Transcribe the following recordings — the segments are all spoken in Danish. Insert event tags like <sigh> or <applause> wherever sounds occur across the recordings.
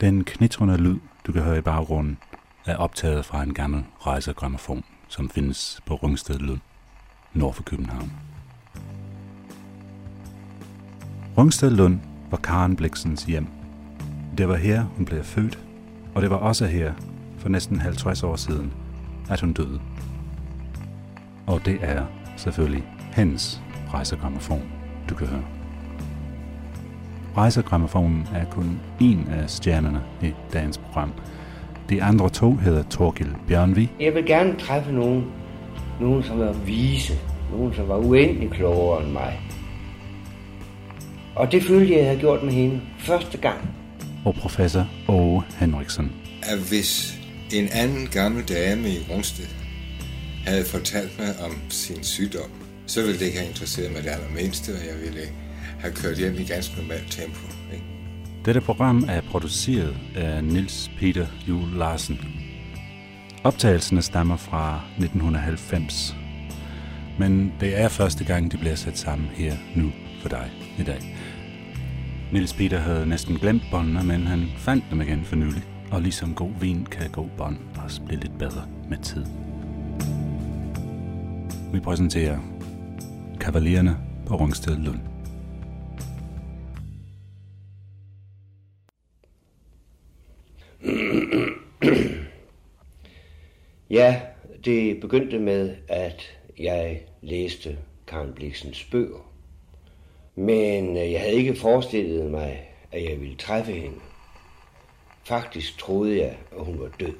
Den knitrende lyd, du kan høre i baggrunden, er optaget fra en gammel rejsegrammofon, som findes på Rungsted Lyd, nord for København. Rungsted Lund var Karen Bliksens hjem. Det var her, hun blev født, og det var også her, for næsten 50 år siden, at hun døde. Og det er selvfølgelig hendes rejsegrammofon, du kan høre. Rejsegrammofonen er kun en af stjernerne i dagens program. De andre to hedder Torgil Bjørnvi Jeg vil gerne træffe nogen, nogen som er vise, nogen som var uendelig klogere end mig. Og det følte jeg, jeg havde gjort med hende første gang. og professor Åge Henriksen. at hvis en anden gammel dame i Rungsted havde fortalt mig om sin sygdom, så ville det ikke have interesseret mig det allermindste, og jeg ville have kørt hjem i ganske normalt tempo. Ikke? Dette program er produceret af Nils Peter Juel Larsen. Optagelserne stammer fra 1990. Men det er første gang, de bliver sat sammen her nu for dig i dag. Nils Peter havde næsten glemt båndene, men han fandt dem igen for nylig. Og ligesom god vin kan god bånd også blive lidt bedre med tid. Vi præsenterer Kavaliererne på Rungsted Lund. Ja, det begyndte med, at jeg læste Karen Bliksens bøger. Men øh, jeg havde ikke forestillet mig, at jeg ville træffe hende. Faktisk troede jeg, at hun var død.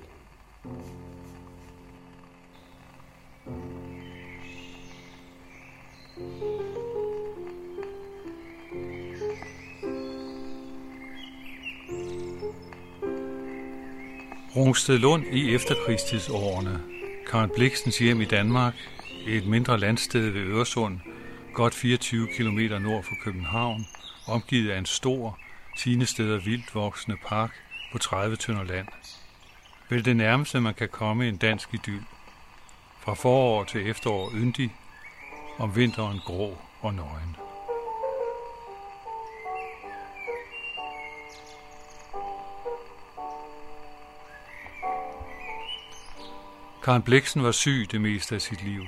Rungsted Lund i efterkrigstidsårene. Karen Bliksens hjem i Danmark, et mindre landsted ved Øresund, godt 24 km nord for København, omgivet af en stor, sine steder vildt voksende park på 30 tønder land. Vel det nærmeste, man kan komme en dansk idyl. Fra forår til efterår yndig, om vinteren grå og nøgen. Karen Bliksen var syg det meste af sit liv.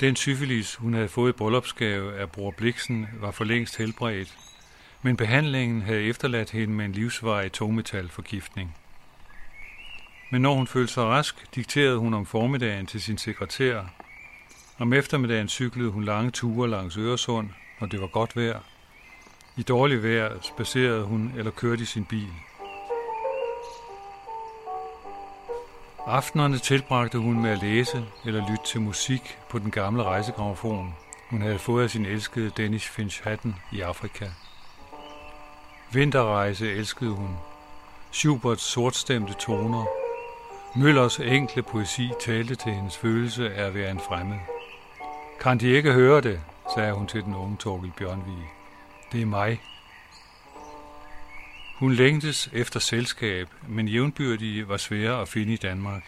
Den syfilis, hun havde fået i bryllupsgave af bror Bliksen, var for længst helbredt, men behandlingen havde efterladt hende med en livsvarig tungmetalforgiftning. Men når hun følte sig rask, dikterede hun om formiddagen til sin sekretær. Om eftermiddagen cyklede hun lange ture langs Øresund, når det var godt vejr. I dårlig vejr spacerede hun eller kørte i sin bil. Aftenerne tilbragte hun med at læse eller lytte til musik på den gamle rejsegrammofon, hun havde fået af sin elskede Dennis Finch Hatten i Afrika. Vinterrejse elskede hun. Schuberts sortstemte toner. Møllers enkle poesi talte til hendes følelse af at være en fremmed. Kan de ikke høre det, sagde hun til den unge Torgel Bjørnvig. Det er mig. Hun længtes efter selskab, men jævnbyrdige var svære at finde i Danmark.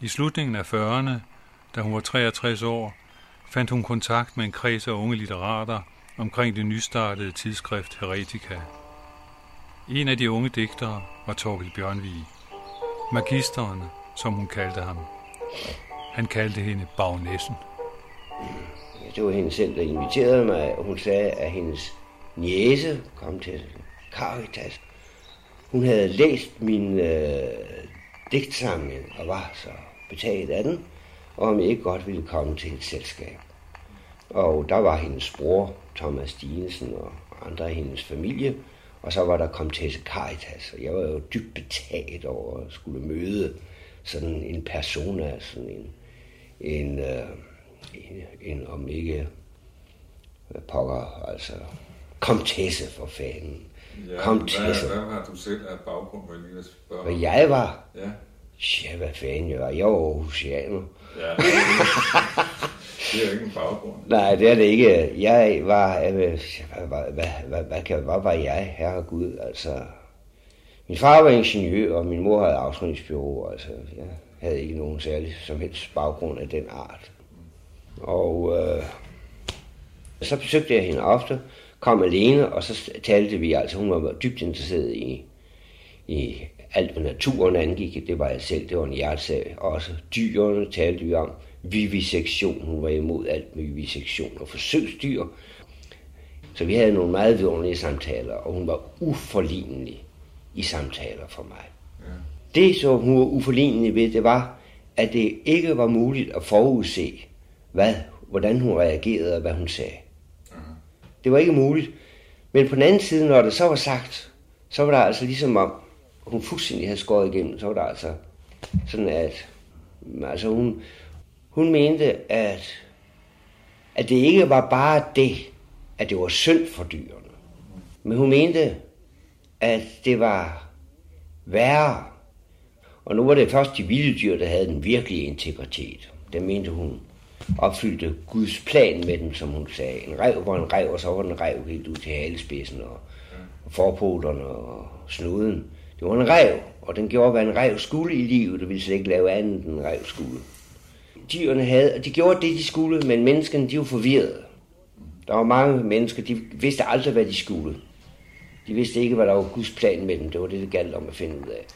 I slutningen af 40'erne, da hun var 63 år, fandt hun kontakt med en kreds af unge litterater omkring det nystartede tidsskrift Heretica. En af de unge digtere var Torkel Bjørnvig. Magisteren, som hun kaldte ham. Han kaldte hende Bagnessen. Det var hende selv, der inviterede mig. Hun sagde, at hendes niese kom til Caritas. Hun havde læst min øh, digtsamling og var så betaget af den, og om jeg ikke godt ville komme til et selskab. Og der var hendes bror, Thomas Dinesen, og andre af hendes familie, og så var der Comtesse Caritas, og jeg var jo dybt betaget over at skulle møde sådan en persona, sådan en, en, øh, en, en om ikke pokker, altså komtesse for fanden. Ja, Comtesse. Hvad, hvad var du selv af baggrund, hvor jeg lige vil spørge? Hvad jeg var? Ja. Ja, hvad fanden jeg var? Jeg var Aarhusianer. Ja. det er jo ikke en baggrund. Nej, det er det ikke. Jeg var... øh, Hvad, hvad, hvad, hvad, kan- hvad var jeg? Herre Gud, altså... Min far var ingeniør, og min mor havde afskrivningsbyrå. Altså, jeg havde ikke nogen særlig som helst baggrund af den art. Og øh, så besøgte jeg hende ofte, kom alene, og så talte vi, altså hun var dybt interesseret i, i alt, hvad naturen angik. Det var jeg selv, det var en hjertesag. Også dyrene talte vi om. Vivisektion, hun var imod alt med vivisektion og forsøgsdyr. Så vi havde nogle meget vidunderlige samtaler, og hun var uforlignelig i samtaler for mig. Det, som hun var uforlignelig ved, det var, at det ikke var muligt at forudse, hvad, hvordan hun reagerede og hvad hun sagde. Det var ikke muligt. Men på den anden side, når det så var sagt, så var der altså ligesom om, hun fuldstændig havde skåret igennem, så var der altså sådan, at altså hun, hun mente, at, at det ikke var bare det, at det var synd for dyrene. Men hun mente, at det var værre. Og nu var det først de vilde dyr, der havde den virkelige integritet. Det mente hun opfyldte Guds plan med dem, som hun sagde. En rev var en rev, og så var den rev helt ud til halespidsen og, og forpoterne og snuden. Det var en rev, og den gjorde, hvad en rev skulle i livet, og ville slet ikke lave andet, end en rev skulle. Dyrene havde, og de gjorde det, de skulle, men menneskene, de var forvirrede. Der var mange mennesker, de vidste aldrig, hvad de skulle. De vidste ikke, hvad der var Guds plan med dem. Det var det, det galt om at finde ud af.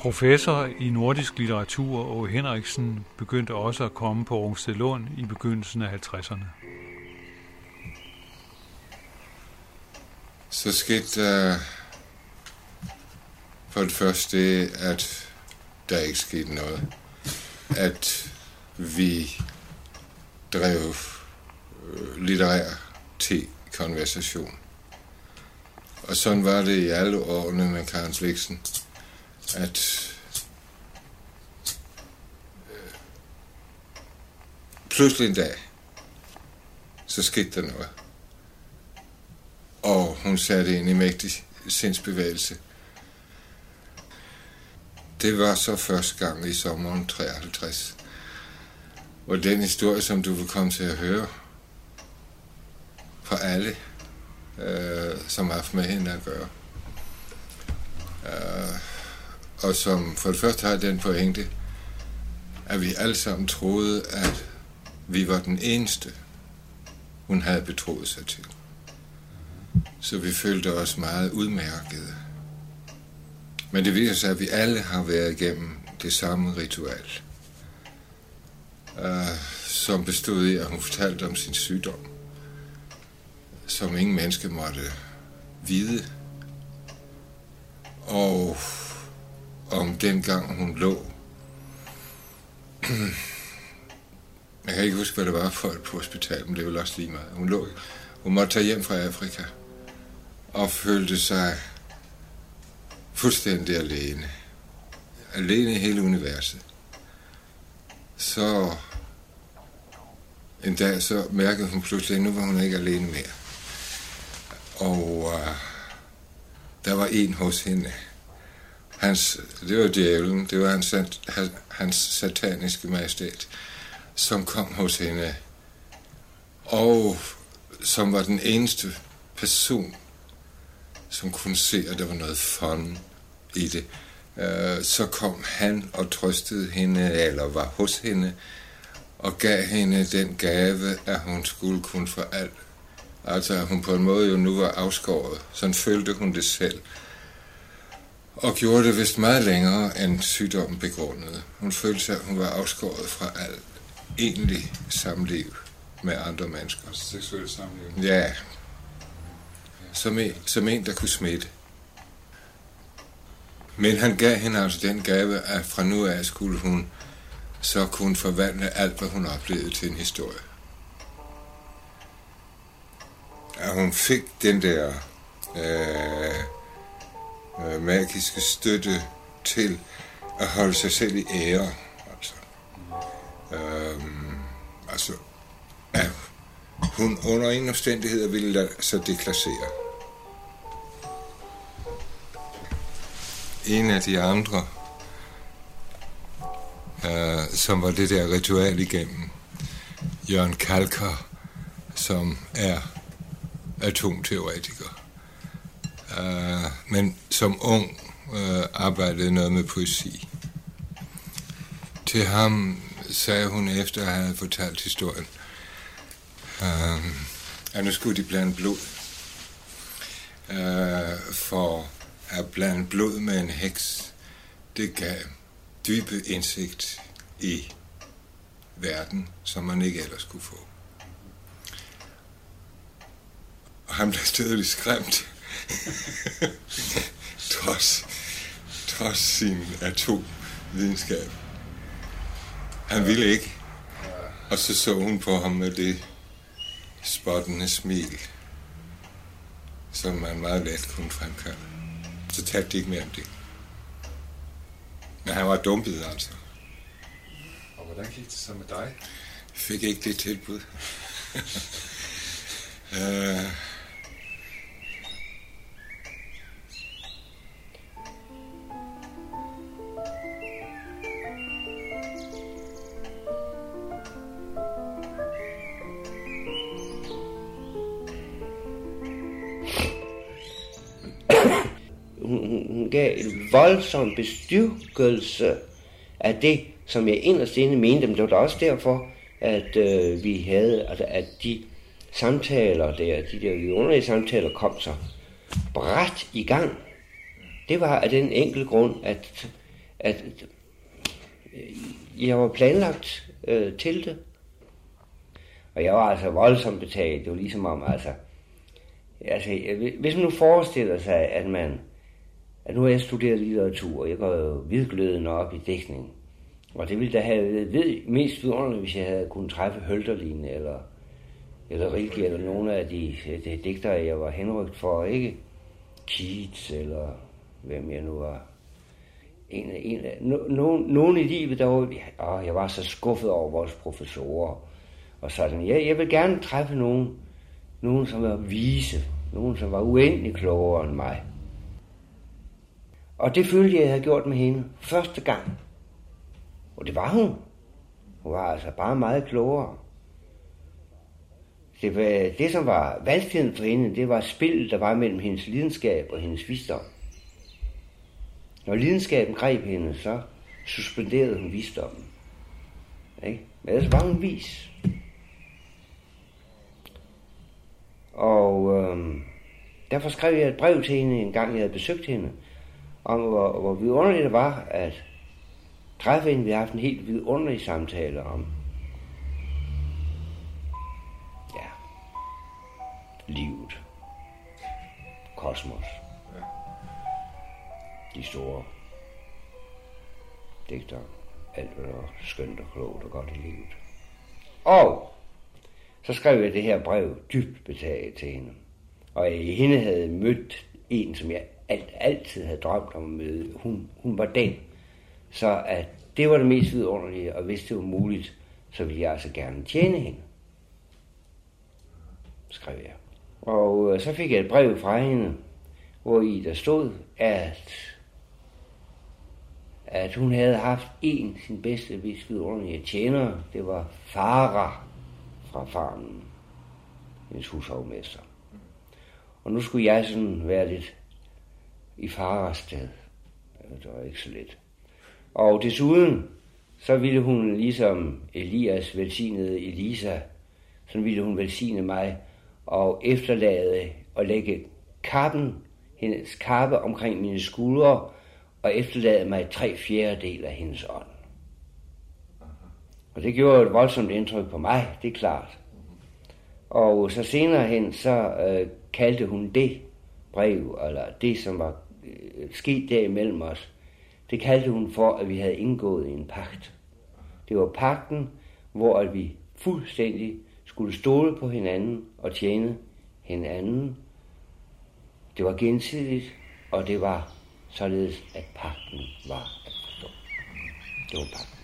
Professor i nordisk litteratur Åge Henriksen begyndte også at komme på Rungstedlund i begyndelsen af 50'erne. Så skete der for det første det, at der ikke skete noget. At vi drev øh, litterær til konversation. Og sådan var det i alle årene med Karen Sliksen, at øh, pludselig en dag, så skete der noget. Og hun satte ind i mægtig sindsbevægelse. Det var så første gang i sommeren 53. Og den historie, som du vil komme til at høre fra alle, øh, som har haft med hende at gøre. Øh, og som for det første har den pointe, at vi alle sammen troede, at vi var den eneste, hun havde betroet sig til. Så vi følte os meget udmærkede. Men det viser sig, at vi alle har været igennem det samme ritual, uh, som bestod i, at hun fortalte om sin sygdom, som ingen menneske måtte vide. Og om dengang hun lå. Jeg kan ikke huske, hvad det var for på hospitalet, men det var også lige meget. Hun lå, hun måtte tage hjem fra Afrika og følte sig fuldstændig alene. Alene i hele universet. Så en dag så mærkede hun pludselig, at nu var hun ikke alene mere. Og uh, der var en hos hende. Hans, det var djævlen, det var hans, hans sataniske majestæt, som kom hos hende. Og som var den eneste person, som kunne se, at der var noget fun i det. Øh, så kom han og trøstede hende, eller var hos hende, og gav hende den gave, at hun skulle kunne for alt. Altså, hun på en måde jo nu var afskåret. Sådan følte hun det selv. Og gjorde det vist meget længere, end sygdommen begrundede. Hun følte sig, at hun var afskåret fra alt egentlig samliv med andre mennesker. Altså seksuelt samliv. Ja. Som en, som en, der kunne smitte. Men han gav hende altså den gave, at fra nu af skulle hun så kunne forvandle alt, hvad hun oplevede til en historie. At hun fik den der øh, øh, magiske støtte til at holde sig selv i ære. Altså, øh, altså ja, hun under ingen omstændigheder ville lade sig deklassere. En af de andre, øh, som var det der ritual igennem, Jørgen Kalker, som er atomteoretiker. Uh, men som ung uh, arbejdede noget med poesi. Til ham sagde hun efter at have fortalt historien, uh, at nu skulle de blande blod. Uh, for at blande blod med en heks, det gav dybe indsigt i verden, som man ikke ellers kunne få. Og han blev stødeligt skræmt. <laughs> trods, trods sin atomvidenskab. Han ville ikke. Og så så hun på ham med det spottende smil, som man meget let kunne fremkalde. Så talte de ikke mere om det. Men han var dumpet, altså. Og hvordan gik det så med dig? Fik ikke det tilbud. uh, <laughs> voldsom bestyrkelse af det, som jeg inderst inde mente. Men det var da også derfor, at øh, vi havde, at, at de samtaler der, de der vidunderlige samtaler kom så bræt i gang. Det var af den enkelte grund, at, at øh, jeg var planlagt øh, til det. Og jeg var altså voldsomt betaget. Det var ligesom om, altså, altså, hvis man nu forestiller sig, at man at nu har jeg studeret litteratur, og jeg går jo vidglødende op i dækning. Og det ville da have været mest vidunderligt, hvis jeg havde kunnet træffe Hølterlin eller, eller Rilke, eller nogle af de, de digtere, jeg var henrygt for, ikke? Keats, eller hvem jeg nu var. En, en, no, no, nogen i livet, der var, åh, jeg var så skuffet over vores professorer. Og sådan, jeg, jeg vil gerne træffe nogen, nogen, som var vise, nogen, som var uendelig klogere end mig. Og det følte jeg, jeg havde gjort med hende første gang. Og det var hun. Hun var altså bare meget klogere. Det, var, det som var vanskeligheden for hende, det var spillet, der var mellem hendes lidenskab og hendes visdom. Når lidenskaben greb hende, så suspenderede hun visdommen. Ikke? Men ellers var hun vis. Og øhm, derfor skrev jeg et brev til hende en gang, jeg havde besøgt hende, om hvor, hvor vidunderligt det var at træffe en. Vi har haft en helt vidunderlig samtale om ja, livet, kosmos, ja. de store digter, alt hvad der er skønt og klogt og godt i livet. Og så skrev jeg det her brev dybt betaget til hende. Og jeg hende havde mødt en, som jeg alt, altid havde drømt om at møde. Hun, hun var den. Så at det var det mest vidunderlige, og hvis det var muligt, så ville jeg altså gerne tjene hende. Skrev jeg. Og øh, så fik jeg et brev fra hende, hvor i der stod, at, at hun havde haft en sin bedste mest vidunderlige tjener. Det var Farah fra farmen, hendes hushovmester. Og nu skulle jeg sådan være lidt i farested det var ikke så let. Og desuden, så ville hun ligesom Elias velsignede Elisa, så ville hun velsigne mig og efterlade og lægge kappen, hendes kappe omkring mine skuldre, og efterlade mig tre fjerdedel af hendes ånd. Og det gjorde et voldsomt indtryk på mig, det er klart. Og så senere hen, så øh, kaldte hun det brev, eller det, som var Øh, sket der imellem os, det kaldte hun for, at vi havde indgået en pagt. Det var pakten, hvor at vi fuldstændig skulle stole på hinanden og tjene hinanden. Det var gensidigt, og det var således, at pakten var at forstå. Det var pakten.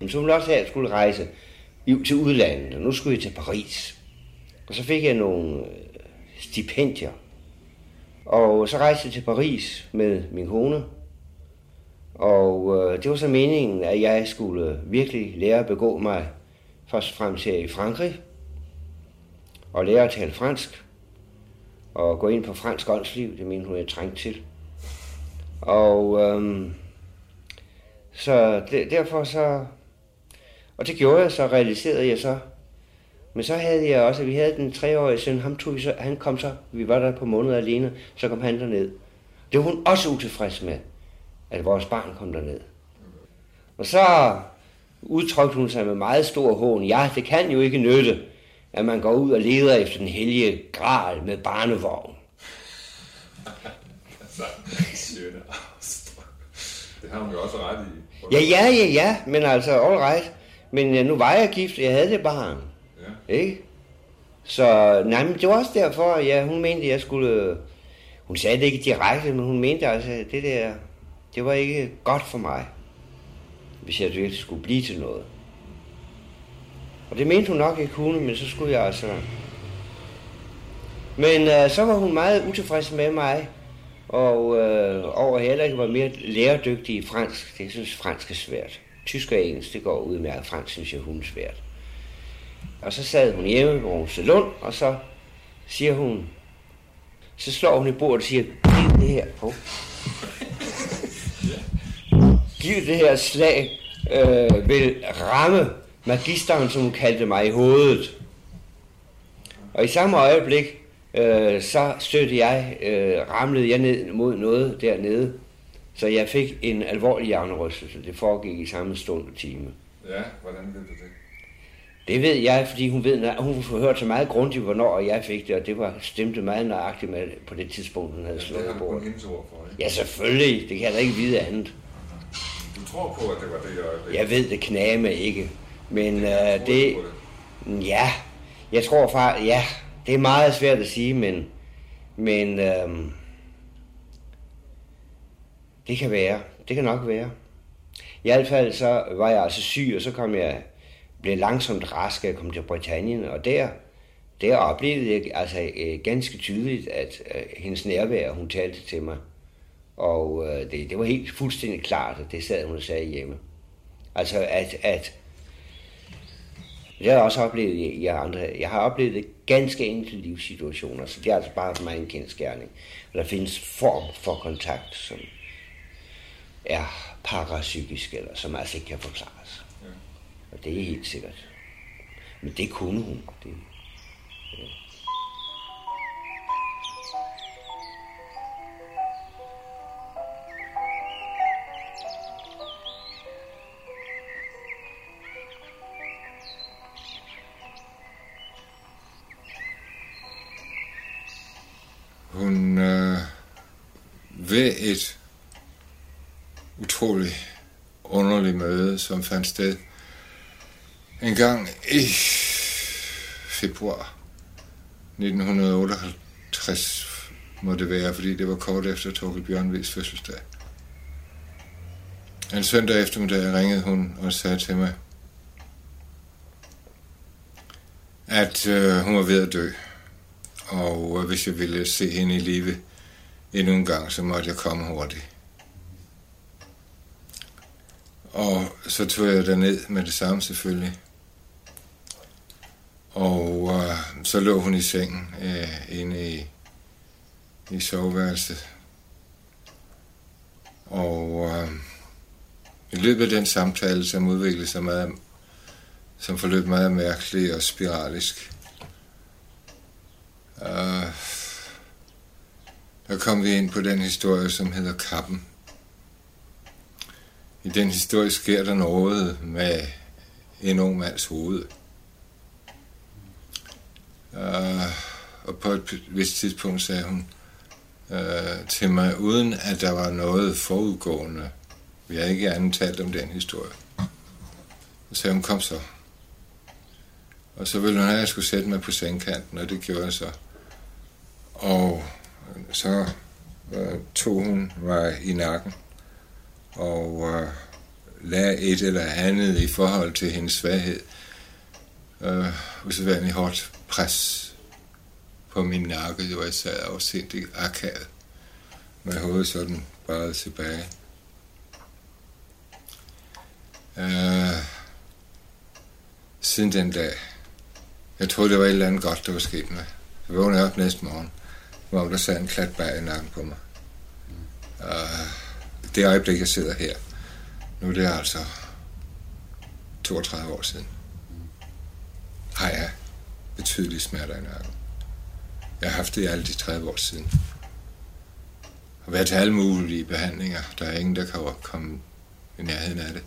Jamen, så ville også have, at jeg skulle rejse til udlandet, og nu skulle jeg til Paris. Og så fik jeg nogle øh, stipendier. Og så rejste jeg til Paris med min kone. Og øh, det var så meningen, at jeg skulle virkelig lære at begå mig først frem til her i Frankrig. Og lære at tale fransk. Og gå ind på fransk åndsliv, det mener hun, jeg trængte til. Og øh, så de, derfor så og det gjorde jeg, så realiserede jeg så. Men så havde jeg også, at vi havde den treårige søn, ham tog vi så, han kom så, vi var der på måneder alene, så kom han derned. Det var hun også utilfreds med, at vores barn kom derned. Og så udtrykte hun sig med meget stor hån. Ja, det kan jo ikke nytte, at man går ud og leder efter den hellige gral med barnevogn. <laughs> det har hun jo også ret i. Ja, ja, ja, ja, men altså, all right. Men ja, nu var jeg gift, jeg havde det barn. Ja. Ikke? Så nej, men det var også derfor, ja, hun mente, at jeg skulle... Hun sagde det ikke direkte, men hun mente altså, at det der, det var ikke godt for mig, hvis jeg virkelig skulle blive til noget. Og det mente hun nok ikke kunne, men så skulle jeg altså... Men uh, så var hun meget utilfreds med mig, og uh, over heller ikke var mere læredygtig i fransk. Det synes fransk er svært. Tysk og engelsk, det går udmærket. Fransk synes jeg, hun er svært. Og så sad hun hjemme på salon, og så siger hun, så slår hun i bordet og siger, giv det her på. Giv det her slag øh, vil ramme magisteren, som hun kaldte mig, i hovedet. Og i samme øjeblik, øh, så støtte jeg, øh, ramlede jeg ned mod noget dernede, så jeg fik en alvorlig hjernerystelse. Det foregik i samme stund og time. Ja, hvordan ved du det? Det ved jeg, fordi hun, ved, hun har hørt så meget grundigt, hvornår jeg fik det, og det var stemte meget nøjagtigt med på det tidspunkt, hun havde ja, slået på. Det har for, ikke? Ja, selvfølgelig. Det kan jeg da ikke vide andet. Du tror på, at det var det, jeg... Jeg ved det knæme ikke. Men uh, det, det... Ja, jeg tror faktisk... Ja, det er meget svært at sige, men... Men... Uh, det kan være. Det kan nok være. I hvert fald så var jeg altså syg, og så kom jeg, blev langsomt rask, og kom til Britannien, og der, der oplevede jeg altså øh, ganske tydeligt, at øh, hendes nærvær, hun talte til mig. Og øh, det, det var helt fuldstændig klart, at det sad hun og sagde hjemme. Altså at, at jeg har også oplevet i andre, jeg har oplevet det ganske enkle livssituationer, så det er altså bare for mig en kendskærning. Der findes form for kontakt, som, er parapsykisk, eller som altså ikke kan forklares. Ja. Og det er helt sikkert. Men det kunne hun. Det, utrolig underlig møde, som fandt sted en gang i februar 1958 må det være, fordi det var kort efter Torkel Bjørnvigs fødselsdag. En søndag eftermiddag ringede hun og sagde til mig, at øh, hun var ved at dø, og øh, hvis jeg ville se hende i live, endnu en gang, så måtte jeg komme hurtigt. Og så tog jeg ned med det samme selvfølgelig. Og øh, så lå hun i sengen øh, inde i, i soveværelset. Og øh, i løbet af den samtale, som udviklede sig meget, som forløb meget mærkeligt og spiralisk, øh, der kom vi ind på den historie, som hedder Kappen. I den historie sker der noget med en ung mands hoved. Uh, og på et vist tidspunkt sagde hun uh, til mig, uden at der var noget forudgående. Vi har ikke andet talt om den historie. Så sagde hun, kom så. Og så ville hun have, at jeg skulle sætte mig på sengkanten, og det gjorde jeg så. Og så uh, tog hun mig i nakken og øh, lagde et eller andet i forhold til hendes svaghed. Uh, usædvanligt hårdt pres på min nakke, hvor jeg sad og sindssygt akavet med hovedet sådan bare tilbage. Øh, siden den dag, jeg troede, det var et eller andet godt, der var sket med. Jeg vågnede op næste morgen, hvor der sad en klat bag i nakken på mig. Øh, det øjeblik, jeg sidder her, nu er det altså 32 år siden, har jeg betydelige smerter i nakken. Jeg har haft det i alle de 30 år siden. Og været til alle mulige behandlinger. Der er ingen, der kan komme i nærheden af det.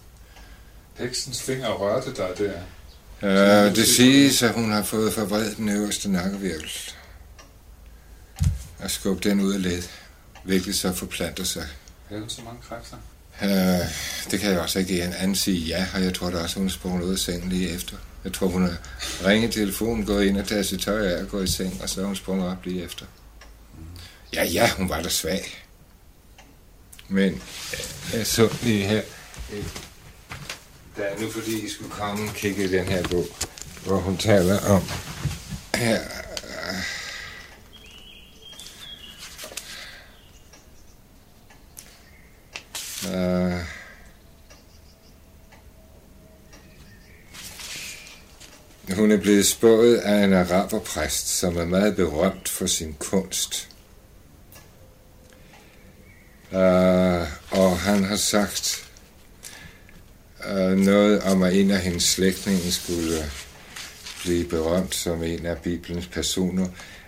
Heksens finger rørte dig der. Uh, det siges, at hun har fået forvredet den øverste nakkevirvel. Og skubbe den ud af led, hvilket så forplanter sig Havde hun så mange kræfter? Uh, det kan jeg også ikke anden sige ja, og jeg tror da også, hun sprunget ud af sengen lige efter. Jeg tror, hun har ringet telefonen, gået ind og taget sit tøj af og gået i seng, og så er hun sprunget op lige efter. Ja, ja, hun var da svag. Men jeg så lige her, der er nu fordi I skulle komme og kigge i den her bog, hvor hun taler om her, Uh, hun er blevet spået af en araberpræst, som er meget berømt for sin kunst. Uh, og han har sagt uh, noget om, at en af hendes slægtninge skulle blive berømt som en af Bibelens personer,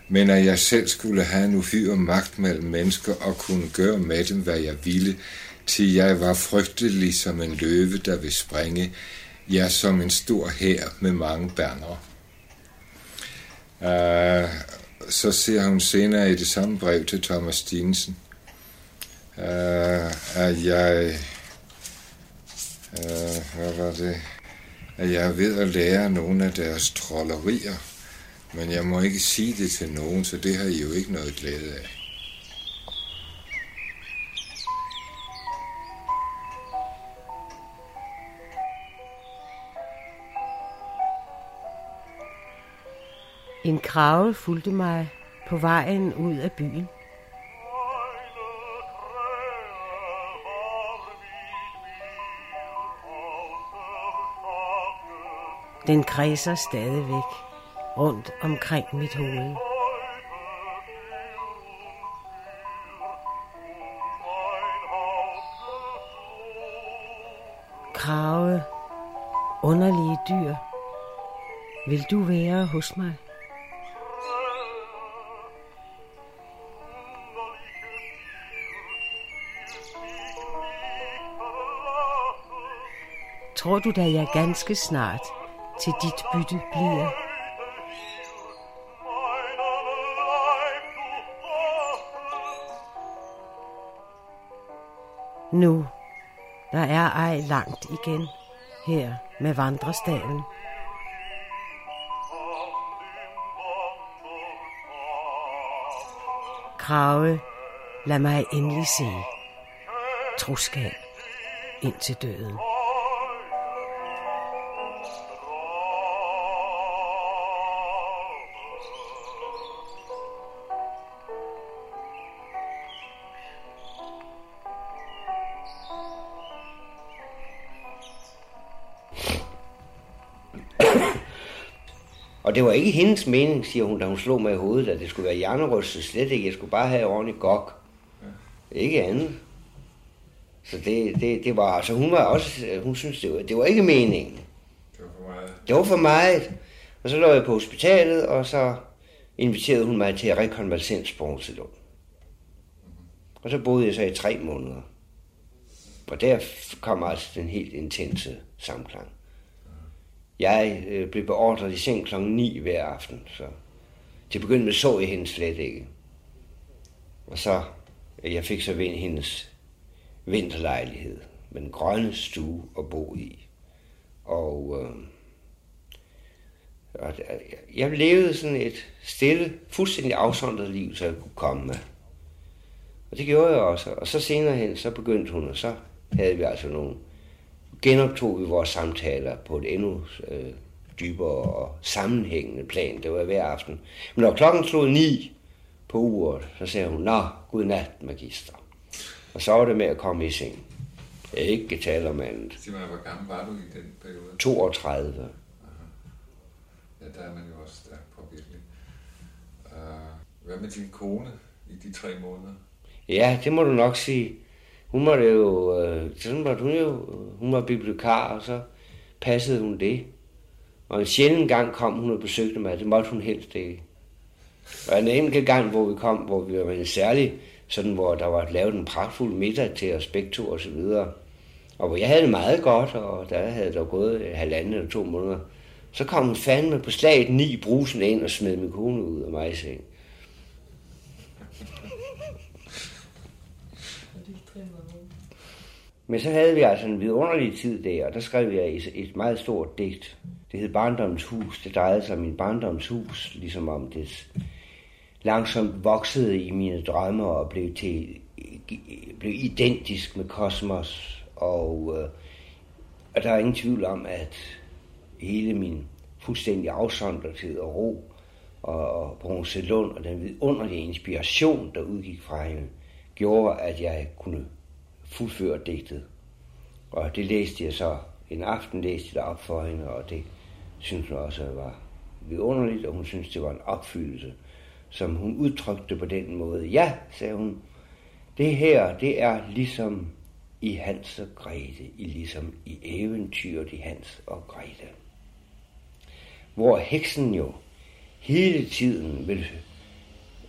men at jeg selv skulle have en uhyre magt mellem mennesker og kunne gøre med dem, hvad jeg ville, til jeg var frygtelig som en løve, der vil springe, ja, som en stor hær med mange banner. Uh, så ser hun senere i det samme brev til Thomas Stinsen, uh, at jeg, uh, hvad var det, at jeg er ved at lære nogle af deres trollerier, men jeg må ikke sige det til nogen, så det har I jo ikke noget glæde af. En krave fulgte mig på vejen ud af byen. Den kredser stadigvæk rundt omkring mit hoved. Krave, underlige dyr, vil du være hos mig? Tror du da, jeg ganske snart til dit bytte bliver? Nu, der er ej langt igen her med vandrestaven. Krave, lad mig endelig se. Troskab indtil døden. Og det var ikke hendes mening, siger hun, da hun slog mig i hovedet, at det skulle være hjernerystet. Slet ikke. Jeg skulle bare have ordentligt gok. Ja. Ikke andet. Så det, det, det var, altså hun var også, hun synes, det var, det var ikke meningen. Det var for meget. Det var for meget. Og så lå jeg på hospitalet, og så inviterede hun mig til rekonvalescens på Roselund. Og så boede jeg så i tre måneder. Og der kom altså den helt intense samklang. Jeg øh, blev beordret i seng kl. 9 hver aften, så til begyndelse med så jeg hende slet ikke. Og så, øh, jeg fik så ved hendes vinterlejlighed med en grønne stue at bo i. Og, øh, og øh, jeg levede sådan et stille, fuldstændig afsondret liv, så jeg kunne komme med. Og det gjorde jeg også. Og så senere hen, så begyndte hun, og så havde vi altså nogle, genoptog vi vores samtaler på et endnu øh, dybere og sammenhængende plan. Det var hver aften. Men når klokken slog ni på uret, så sagde hun, Nå, godnat, magister. Og så var det med at komme i seng. Ikke tale om andet. Sig mig, hvor gammel var du i den periode? 32. Aha. Ja, der er man jo også stærkt påvirkelig. Uh, hvad med din kone i de tre måneder? Ja, det må du nok sige. Hun var det jo, øh, sådan var hun jo, hun var bibliotekar, og så passede hun det. Og en sjældent gang kom hun og besøgte mig, det måtte hun helst ikke. Og en enkelt gang, hvor vi kom, hvor vi var en særlig, sådan hvor der var lavet en pragtfuld middag til os begge to og så videre. Og hvor jeg havde det meget godt, og der havde der gået øh, halvanden eller to måneder. Så kom hun fandme på slaget ni brusen ind og smed min kone ud af mig i seng. Men så havde vi altså en vidunderlig tid der, og der skrev jeg et et meget stort digt. Det hed Barndommens Hus. Det drejede sig om min barndoms hus, ligesom om det langsomt voksede i mine drømme og blev, til, blev identisk med kosmos. Og, øh, og der er ingen tvivl om, at hele min fuldstændig afsondrethed og ro og, og Bronzelund og den vidunderlige inspiration, der udgik fra hende, gjorde, at jeg kunne fuldføre digtet. Og det læste jeg så, en aften læste jeg det op for hende, og det synes hun også var vidunderligt, og hun synes, det var en opfyldelse, som hun udtrykte på den måde. Ja, sagde hun, det her, det er ligesom i Hans og Grete, i ligesom i eventyret i Hans og Grete. Hvor heksen jo hele tiden vil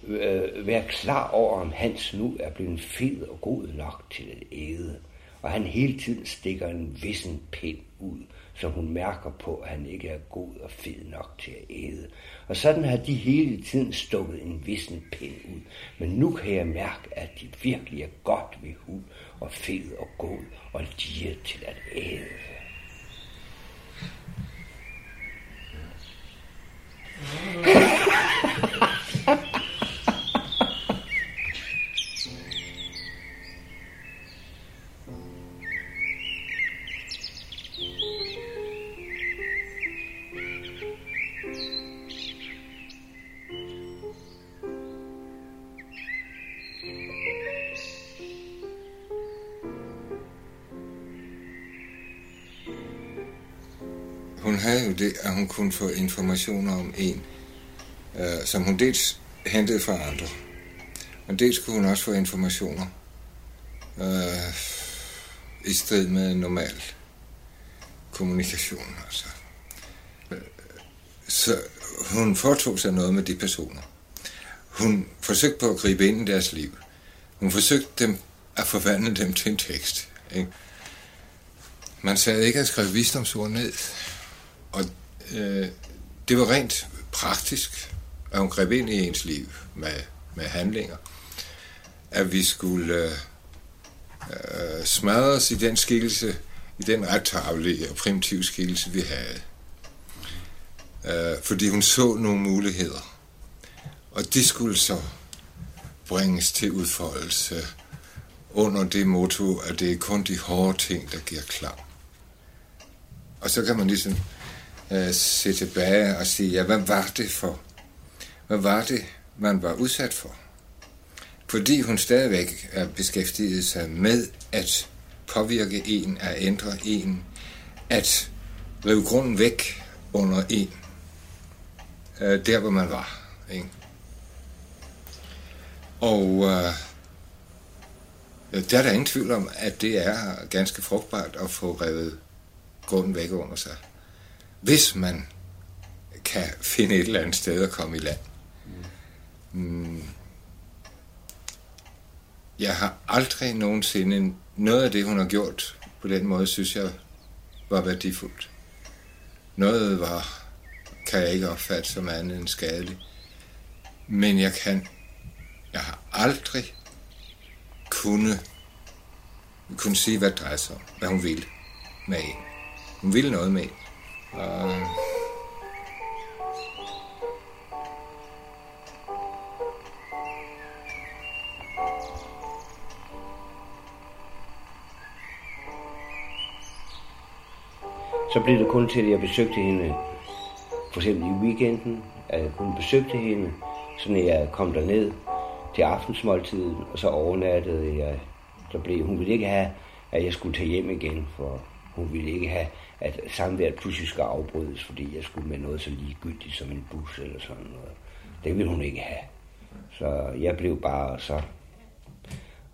øh, være klar over, om Hans nu er blevet fed og god nok til at æde. Og han hele tiden stikker en vissen pind ud, som hun mærker på, at han ikke er god og fed nok til at æde. Og sådan har de hele tiden stukket en vissen pind ud. Men nu kan jeg mærke, at de virkelig er godt ved hud og fed og god og lige til at æde. <laughs> havde jo det, at hun kunne få informationer om en, øh, som hun dels hentede fra andre. Og dels kunne hun også få informationer øh, i strid med normal kommunikation. Altså. Så hun foretog sig noget med de personer. Hun forsøgte på at gribe ind i deres liv. Hun forsøgte dem at forvandle dem til en tekst. Ikke? Man sagde ikke at skrive visdomsord ned. Og øh, det var rent praktisk, at hun greb ind i ens liv med, med handlinger. At vi skulle øh, øh, smadres i den skikkelse, i den ret tavlige og primitive skikkelse, vi havde. Øh, fordi hun så nogle muligheder. Og de skulle så bringes til udfoldelse under det motto, at det er kun de hårde ting, der giver klar. Og så kan man ligesom øh, se tilbage og sige, ja, hvad var det for? Hvad var det, man var udsat for? Fordi hun stadigvæk er beskæftiget sig med at påvirke en, at ændre en, at rive grunden væk under en. øh, der, hvor man var. Ikke? Og øh, der er der ingen tvivl om, at det er ganske frugtbart at få revet grunden væk under sig. Hvis man kan finde et eller andet sted at komme i land. Mm. Jeg har aldrig nogensinde... Noget af det, hun har gjort på den måde, synes jeg var værdifuldt. Noget var, kan jeg ikke opfatte som andet end skadeligt. Men jeg kan... Jeg har aldrig kunne, kunne sige, hvad det drejer sig om. Hvad hun ville med en. Hun ville noget med en. Øh. Så blev det kun til, at jeg besøgte hende, for eksempel i weekenden, at jeg kun besøgte hende, så når jeg kom derned til aftensmåltiden, og så overnattede jeg. Så blev, hun ville ikke have, at jeg skulle tage hjem igen, for hun ville ikke have, at samværet pludselig skal afbrydes, fordi jeg skulle med noget så ligegyldigt som en bus eller sådan noget. Det ville hun ikke have. Så jeg blev bare så...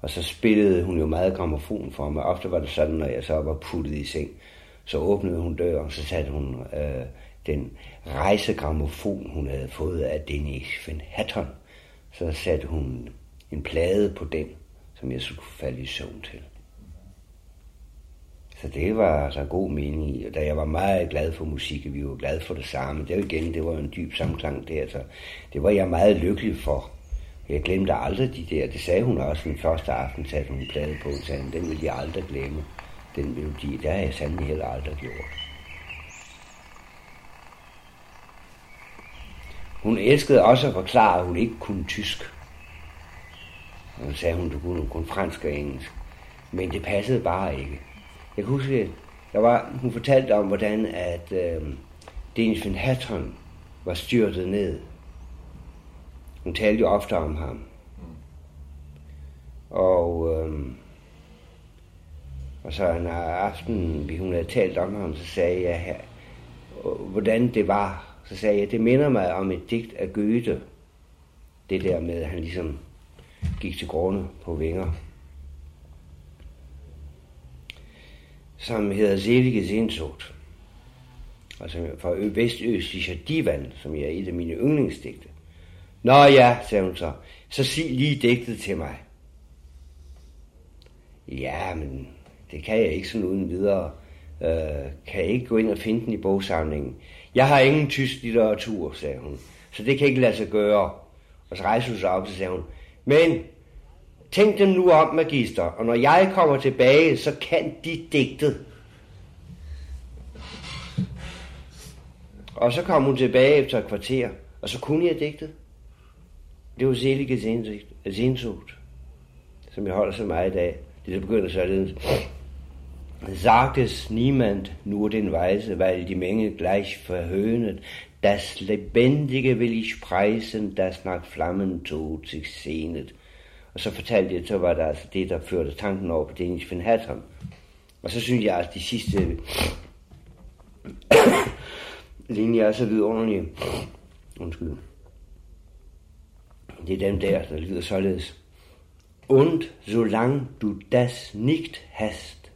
Og så spillede hun jo meget gramofon for mig. Ofte var det sådan, når jeg så var puttet i seng, så åbnede hun døren, så satte hun øh, den rejsegramofon, hun havde fået af Dennis Van Hatton. Så satte hun en plade på den, som jeg skulle falde i søvn til. Så det var altså god mening i. Da jeg var meget glad for musik, og vi var glade for det samme. Det var igen, det var en dyb samklang der. Så det var jeg meget lykkelig for. Jeg glemte aldrig de der. Det sagde hun også den første aften, satte hun en plade på, og sagde, den vil jeg aldrig glemme den melodi. Det har jeg sandelig heller aldrig gjort. Hun elskede også at forklare, at hun ikke kunne tysk. Hun sagde, hun kunne kun fransk og engelsk. Men det passede bare ikke. Jeg kan huske, der var, hun fortalte om, hvordan at øh, Dennis van Hatton var styrtet ned. Hun talte jo ofte om ham. Og øh, og så en aften, vi hun havde talt om ham, så sagde jeg, her, hvordan det var. Så sagde jeg, det minder mig om et digt af Goethe. Det der med, at han ligesom gik til grunde på vinger. Som hedder Selige Sehnsucht. Altså fra Vestøstlicher Divan, som er et af mine yndlingsdigte. Nå ja, sagde hun så, så sig lige digtet til mig. Ja, men det kan jeg ikke sådan uden videre. Øh, kan jeg ikke gå ind og finde den i bogsamlingen? Jeg har ingen tysk litteratur, sagde hun. Så det kan ikke lade sig gøre. Og så rejste hun sig op, og så sagde hun, men tænk dem nu om, magister, og når jeg kommer tilbage, så kan de digtet. Og så kom hun tilbage efter et kvarter, og så kunne jeg digtet. Det var Selige Sehnsucht, som jeg holder så meget i dag. Det der begynder således. Sagt es niemand nur den Weise, weil die Menge gleich verhöhnet, das Lebendige will ich preisen, das nach Flammen tot sich sehnet. Og så fortalte jeg, så var der altså det, der førte tanken over på Dennis Van Hatton. Og så synes jeg, at de sidste <coughs> linjer er så vidunderlige. Undskyld. Det er dem der, der lyder således. Und solang du das nicht hast,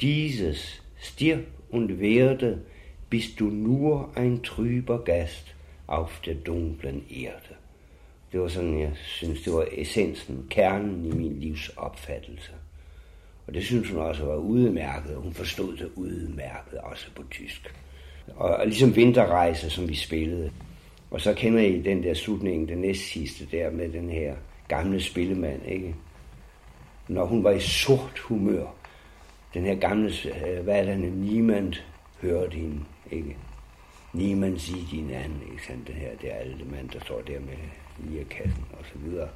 dieses stirb und werde, bist du nur ein trüber Gast auf der dunklen Erde. Det var sådan, jeg synes, det var essensen, kernen i min livs opfattelse. Og det synes hun også var udmærket, og hun forstod det udmærket også på tysk. Og, og ligesom Vinterrejse, som vi spillede. Og så kender I den der slutning, den næst sidste der med den her gamle spillemand, ikke? Når hun var i sort humør, den her gamle, øh, hvad er det, Niemand hørte hende, ikke? Niemand siger din anden, ikke sandt? Den her, det er alle mand, der står der med lirkassen og så videre.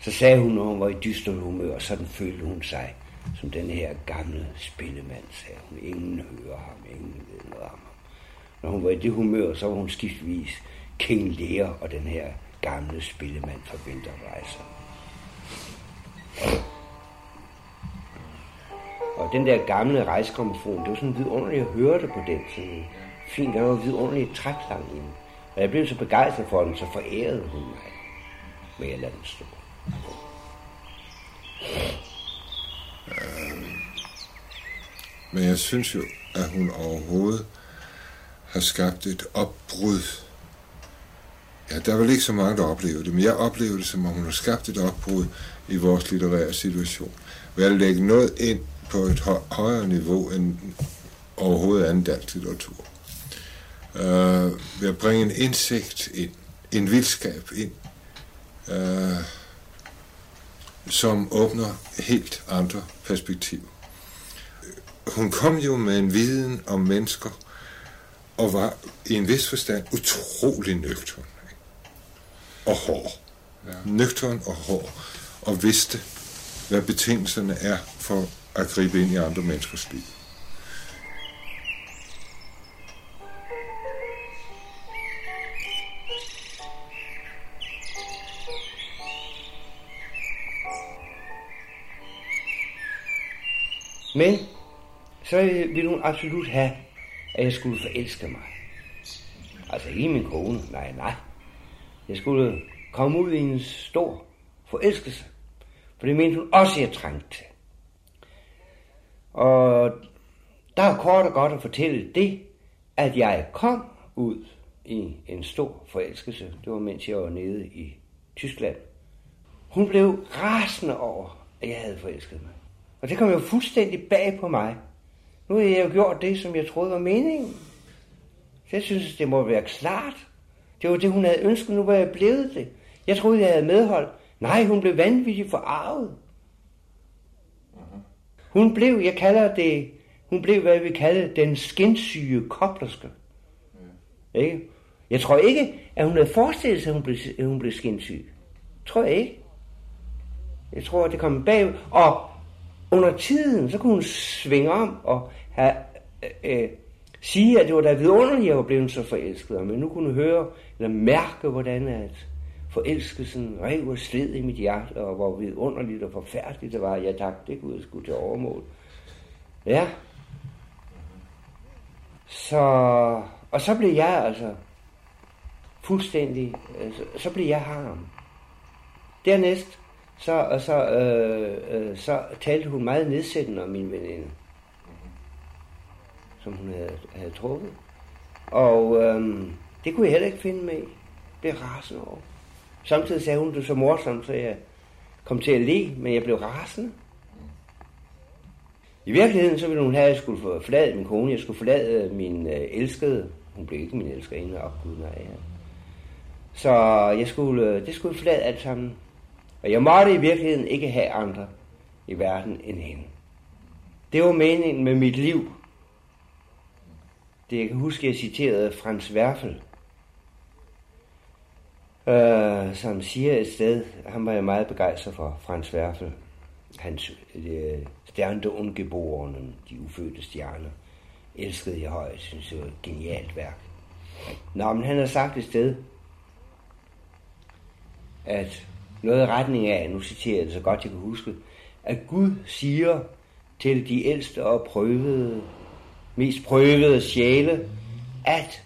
Så sagde hun, når hun var i dyster humør, og sådan følte hun sig som den her gamle spillemand, sagde hun. Ingen hører ham, ingen ved noget om ham. Når hun var i det humør, så var hun skiftvis King Lear og den her gamle spillemand fra Vinterrejser. Og den der gamle rejsgrammofon, det var sådan vidunderligt at høre det på den. Sådan fint, der var vidunderligt træklang i den. Og jeg blev så begejstret for den, så forærede hun mig. Men jeg lader den stå. Øh, men jeg synes jo, at hun overhovedet har skabt et opbrud. Ja, der er vel ikke så mange, der oplever det, men jeg oplever det, som om hun har skabt et opbrud i vores litterære situation. Ved at lægge noget ind på et højere niveau end overhovedet anden dansk litteratur. Uh, ved at bringe en indsigt ind, en vildskab ind, uh, som åbner helt andre perspektiver. Hun kom jo med en viden om mennesker, og var i en vis forstand utrolig nøgtern. Og hård. Ja. Nøgtern og hård. Og vidste, hvad betingelserne er for at gribe ind i andre menneskers liv. Men så ville hun absolut have, at jeg skulle forelske mig. Altså ikke min kone, nej, nej. Jeg skulle komme ud i en stor forelskelse. For det mente hun også, jeg trængte til. Og der er kort og godt at fortælle det, at jeg kom ud i en stor forelskelse. Det var mens jeg var nede i Tyskland. Hun blev rasende over, at jeg havde forelsket mig. Og det kom jo fuldstændig bag på mig. Nu har jeg jo gjort det, som jeg troede var meningen. Så jeg synes, det må være klart. Det var det, hun havde ønsket, nu var jeg blevet det. Jeg troede, jeg havde medhold. Nej, hun blev vanvittigt forarvet. Hun blev, jeg kalder det, hun blev, hvad vi kalder den skinsyge koblerske. Ikke? Jeg tror ikke, at hun havde forestillet sig, at hun blev, at hun blev skinsyg. Tror jeg ikke. Jeg tror, at det kom bag. Og under tiden, så kunne hun svinge om og have, øh, øh, sige, at det var da vidunderligt, at jeg var blevet så forelsket. Men nu kunne hun høre, eller mærke, hvordan at forelskelsen rev og sled i mit hjerte, og hvor vidunderligt og forfærdeligt det var. Ja tak, det kunne jeg sgu til overmål. Ja. Så, og så blev jeg altså fuldstændig, altså, så blev jeg ham. Dernæst, så, så, øh, øh, så talte hun meget nedsættende om min veninde, som hun havde, havde trukket. Og øh, det kunne jeg heller ikke finde med i. Det er rasende over. Samtidig sagde hun det så morsomt, så jeg kom til at le, men jeg blev rasende. I virkeligheden så ville hun have, at jeg skulle forlade min kone, jeg skulle forlade min øh, elskede. Hun blev ikke min elskerinde, og gud nej. Ja. Så jeg skulle, øh, det skulle forlade alt sammen. Og jeg måtte i virkeligheden ikke have andre i verden end hende. Det var meningen med mit liv. Det jeg kan huske, jeg citerede Frans Werfel, øh, som siger et sted, han var jeg meget begejstret for, Frans Werfel, hans øh, Sterne Ungeborenen, de ufødte stjerner, elskede jeg højt, synes det var et genialt værk. Nå, men han har sagt et sted, at noget i retning af, nu citerer jeg det så godt jeg kan huske, at Gud siger til de ældste og prøvede, mest prøvede sjæle, at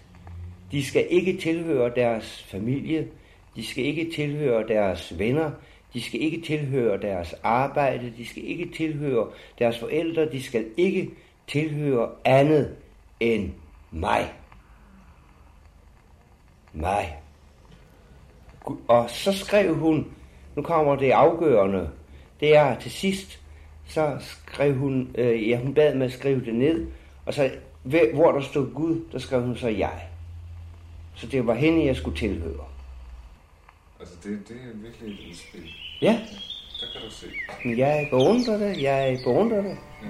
de skal ikke tilhøre deres familie, de skal ikke tilhøre deres venner, de skal ikke tilhøre deres arbejde, de skal ikke tilhøre deres forældre, de skal ikke tilhøre andet end mig. Mig. Og så skrev hun, nu kommer det afgørende, det er til sidst, så skrev hun, øh, ja hun bad med at skrive det ned, og så hvor der stod Gud, der skrev hun så jeg. Så det var hende, jeg skulle tilhøre. Altså, det, det er virkelig et udspil. Ja. ja. Der kan du se. Jeg beundrer det, jeg beundrer det. Ja.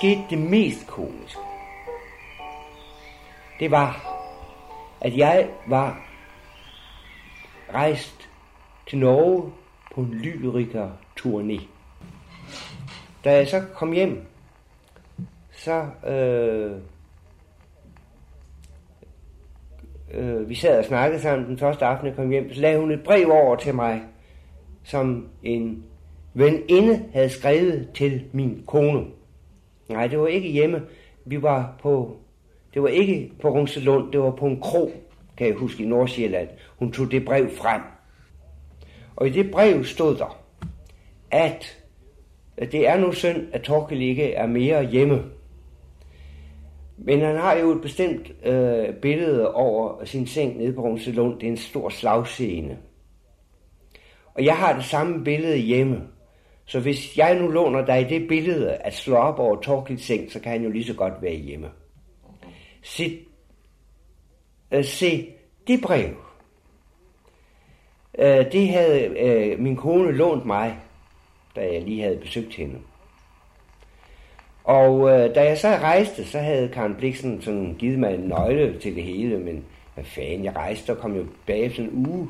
Skete det mest komiske. Det var, at jeg var rejst til Norge på en lyriker turné. Da jeg så kom hjem, så øh, øh, vi sad og snakkede sammen den første aften, jeg kom hjem, så lagde hun et brev over til mig, som en veninde havde skrevet til min kone. Nej, det var ikke hjemme. Vi var på, det var ikke på Rungselund, det var på en krog, kan jeg huske, i Nordsjælland. Hun tog det brev frem. Og i det brev stod der, at det er nu synd, at Torkel ikke er mere hjemme. Men han har jo et bestemt øh, billede over sin seng nede på Rungselund. Det er en stor slagscene. Og jeg har det samme billede hjemme. Så hvis jeg nu låner dig det billede at slå op over Torkels seng, så kan han jo lige så godt være hjemme. Se, øh, se det brev. Øh, det havde øh, min kone lånt mig, da jeg lige havde besøgt hende. Og øh, da jeg så rejste, så havde Karen Bliksen sådan givet mig en nøgle til det hele, men hvad fanden, jeg rejste og kom jo bagefter en uge.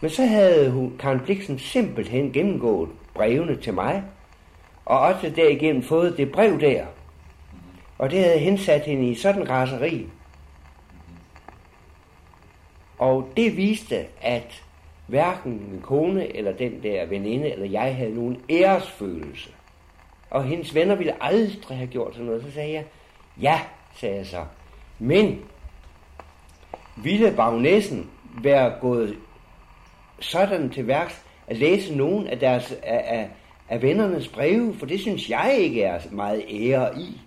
Men så havde hun, Karen Bliksen simpelthen gennemgået brevene til mig, og også derigennem fået det brev der. Og det havde hensat hende i sådan raseri. Og det viste, at hverken min kone eller den der veninde eller jeg havde nogen æresfølelse. Og hendes venner ville aldrig have gjort sådan noget. Så sagde jeg, ja, sagde jeg så. Men ville bagnæssen være gået sådan til værks, at læse nogen af, deres, af, af, af vennernes breve, for det synes jeg ikke er meget ære i.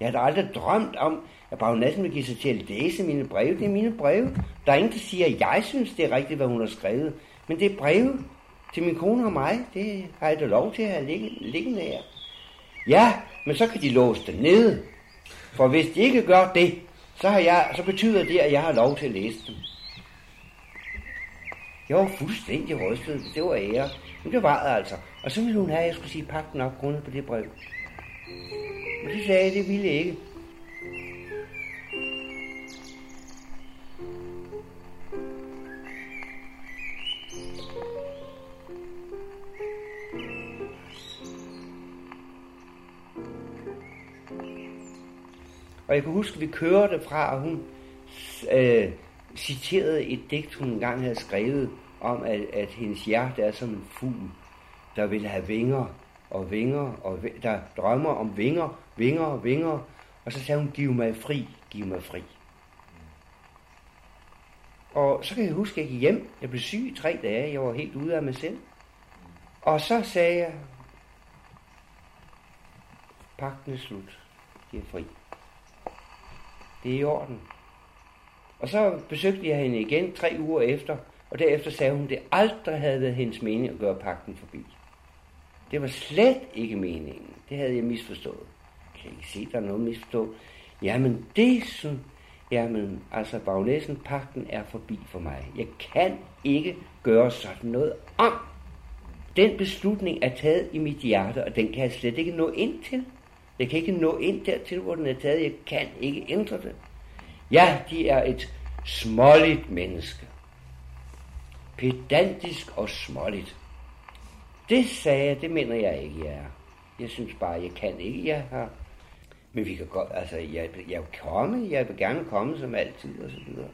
Jeg har da aldrig drømt om, at bagnæssen vil give sig til at læse mine breve. Det er mine breve. Der er ingen, der siger, at jeg synes, det er rigtigt, hvad hun har skrevet. Men det er breve til min kone og mig. Det har jeg da lov til at have liggende her. Ja, men så kan de låse det nede. For hvis de ikke gør det, så, har jeg, så betyder det, at jeg har lov til at læse dem. Jeg var fuldstændig rystet. Det var ære. Men det var det altså. Og så ville hun have, at jeg skulle sige pakken op grundet på det brev. Men det sagde jeg, det ville jeg ikke. Og jeg kan huske, at vi kørte fra, og hun øh, citerede et digt, hun engang havde skrevet, om at, at hendes hjerte er som en fugl, der vil have vinger og vinger, og der drømmer om vinger, vinger og vinger. Og så sagde hun, giv mig fri, giv mig fri. Og så kan jeg huske, at jeg gik hjem. Jeg blev syg i tre dage. Jeg var helt ude af mig selv. Og så sagde jeg, pakken er slut. Giv er fri. Det er i orden. Og så besøgte jeg hende igen tre uger efter, og derefter sagde hun, at det aldrig havde været hendes mening at gøre pakken forbi. Det var slet ikke meningen. Det havde jeg misforstået. Kan I se, der er noget misforstået? Jamen det sådan, jamen altså bagnæsen pakken er forbi for mig. Jeg kan ikke gøre sådan noget om. Den beslutning er taget i mit hjerte, og den kan jeg slet ikke nå ind til. Jeg kan ikke nå ind dertil, hvor den er taget. Jeg kan ikke ændre det. Ja, de er et småligt menneske. Pedantisk og småligt. Det sagde jeg, det mener jeg ikke, jeg er. Jeg synes bare, jeg kan ikke, jeg har. Men vi kan godt, altså, jeg, jeg vil komme, jeg vil gerne komme som altid, og så videre.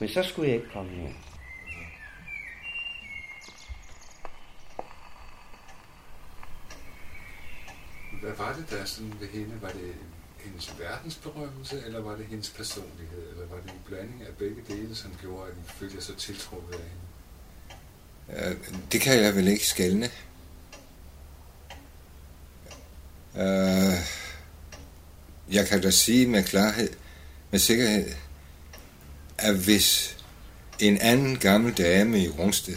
Men så skulle jeg ikke komme her. Hvad var det der sådan ved hende? Var det hendes verdensberømmelse, eller var det hendes personlighed? Eller var det en blanding af begge dele, som gjorde, at I følte jer så tiltrukket af hende? Øh, det kan jeg vel ikke skælne. Uh, jeg kan da sige med klarhed, med sikkerhed, at hvis en anden gammel dame i Rungsted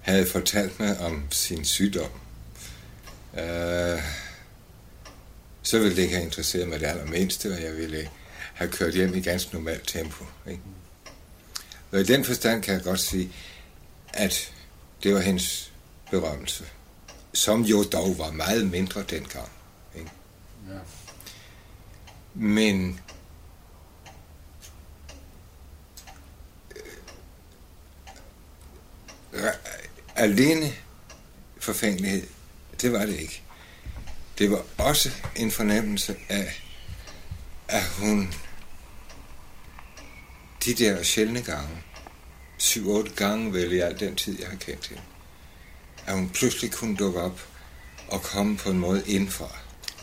havde fortalt mig om sin sygdom, uh, så ville det ikke have interesseret mig det allermindste, og jeg ville have kørt hjem i ganske normalt tempo. Ikke? Og i den forstand kan jeg godt sige, at det var hendes berømmelse, som jo dog var meget mindre dengang. Ikke? Ja. Men øh, alene forfængelighed, det var det ikke det var også en fornemmelse af, at hun de der sjældne gange, syv-otte gange vel i al den tid, jeg har kendt hende, at hun pludselig kunne dukke op og komme på en måde indfra.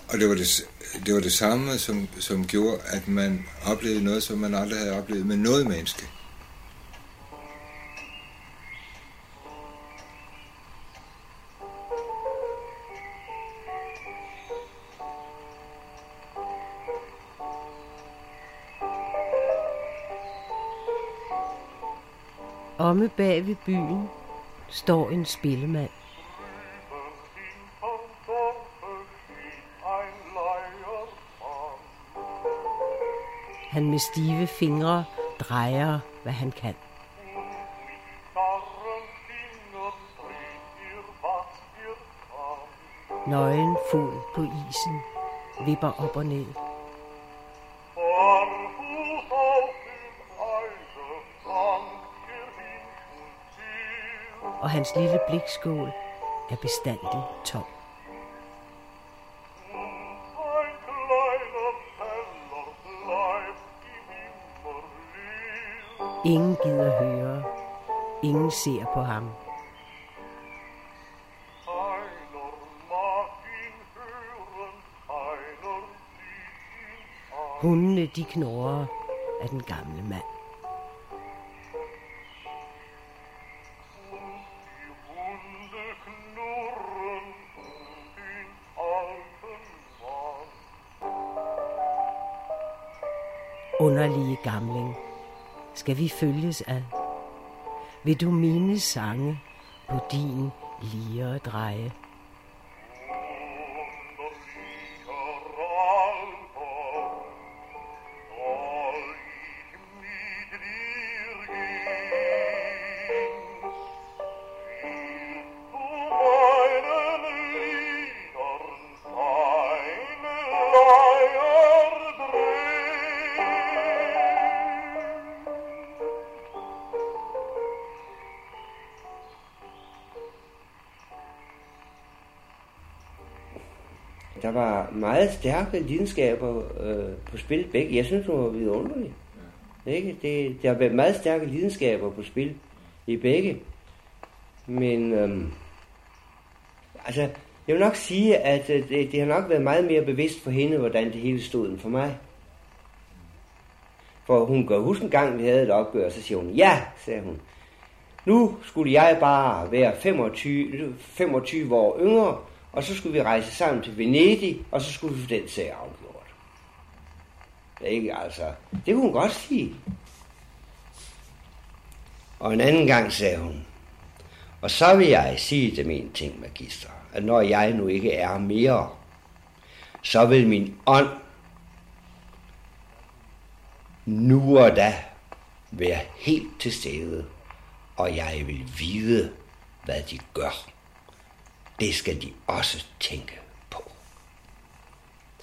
Og det var det, det, var det samme, som, som gjorde, at man oplevede noget, som man aldrig havde oplevet med noget menneske. Omme bag ved byen står en spillemand. Han med stive fingre drejer, hvad han kan. Nøgen fod på isen vipper op og ned. Og hans lille blikskål er bestandig tom. Ingen gider høre. Ingen ser på ham. Hundene de knurrer af den gamle mand. Underlige gamling, skal vi følges ad? Vil du mine sange på din lire dreje? Meget stærke lidenskaber øh, på spil begge. Jeg synes, det var vidunderligt. Ja. Ikke? Det, der har været meget stærke lidenskaber på spil i begge. Men øhm, altså, jeg vil nok sige, at øh, det, det har nok været meget mere bevidst for hende, hvordan det hele stod end for mig. For hun kan huske en gang, vi havde et opgør, så siger hun, ja, sagde hun. Nu skulle jeg bare være 25, 25 år yngre, og så skulle vi rejse sammen til Venedig, og så skulle vi få den sag afgjort. Ikke altså. Det kunne hun godt sige. Og en anden gang sagde hun, og så vil jeg sige dem en ting, magister, at når jeg nu ikke er mere, så vil min ånd nu og da være helt til stede, og jeg vil vide, hvad de gør. Det skal de også tænke på.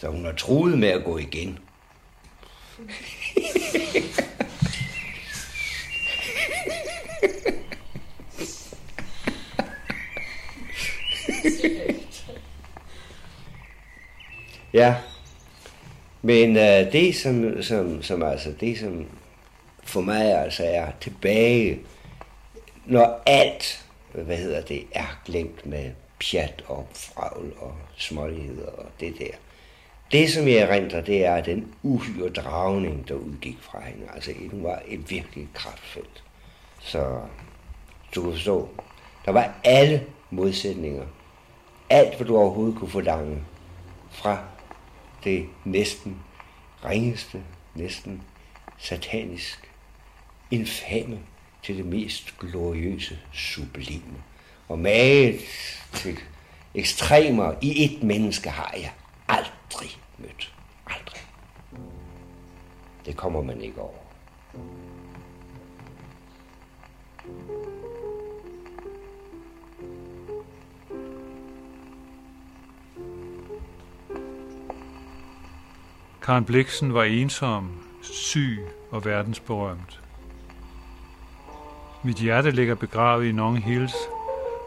Så hun har truet med at gå igen. <laughs> ja, men uh, det som, som, som altså det som for mig altså er tilbage, når alt, hvad hedder det, er glemt med pjat og fragl og småligheder og det der. Det, som jeg erindrer, det er den uhyre dragning, der udgik fra hende. Altså, hun var et virkelig kraftfelt. Så du kan forstå, der var alle modsætninger. Alt, hvad du overhovedet kunne forlange fra det næsten ringeste, næsten satanisk, infame til det mest gloriøse, sublime. Og maget til ekstremer i et menneske har jeg aldrig mødt. Aldrig. Det kommer man ikke over. Karen Bliksen var ensom, syg og verdensberømt. Mit hjerte ligger begravet i Nong Hills,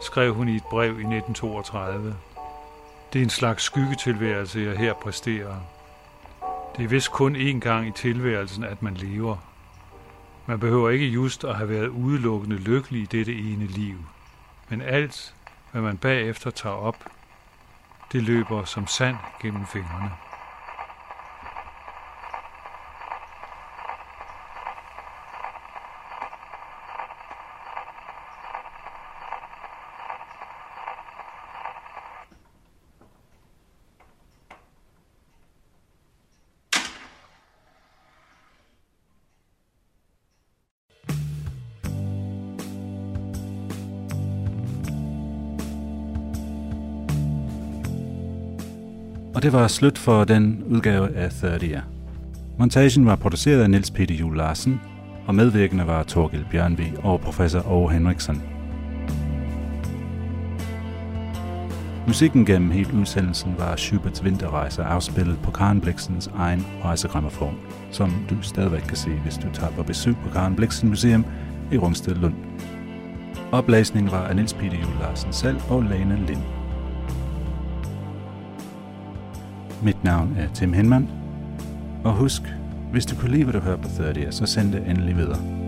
skrev hun i et brev i 1932. Det er en slags skyggetilværelse, jeg her præsterer. Det er vist kun én gang i tilværelsen, at man lever. Man behøver ikke just at have været udelukkende lykkelig i dette ene liv. Men alt, hvad man bagefter tager op, det løber som sand gennem fingrene. Det var slut for den udgave af 30'er. Montagen var produceret af Niels Peter Jul Larsen, og medvirkende var Torgild Bjørnvi og professor Aage Henriksen. Musikken gennem hele udsendelsen var Schuberts vinterrejse afspillet på Karen Bliksens egen rejsegrammofon, som du stadigvæk kan se, hvis du tager på besøg på Karen Bliksen Museum i Rungsted Lund. Oplæsningen var af Niels Peter Jul Larsen selv og Lene Lind. Mit navn er Tim Henman. Og husk, hvis du kunne lide, hvad du hører på 30, så send det endelig videre.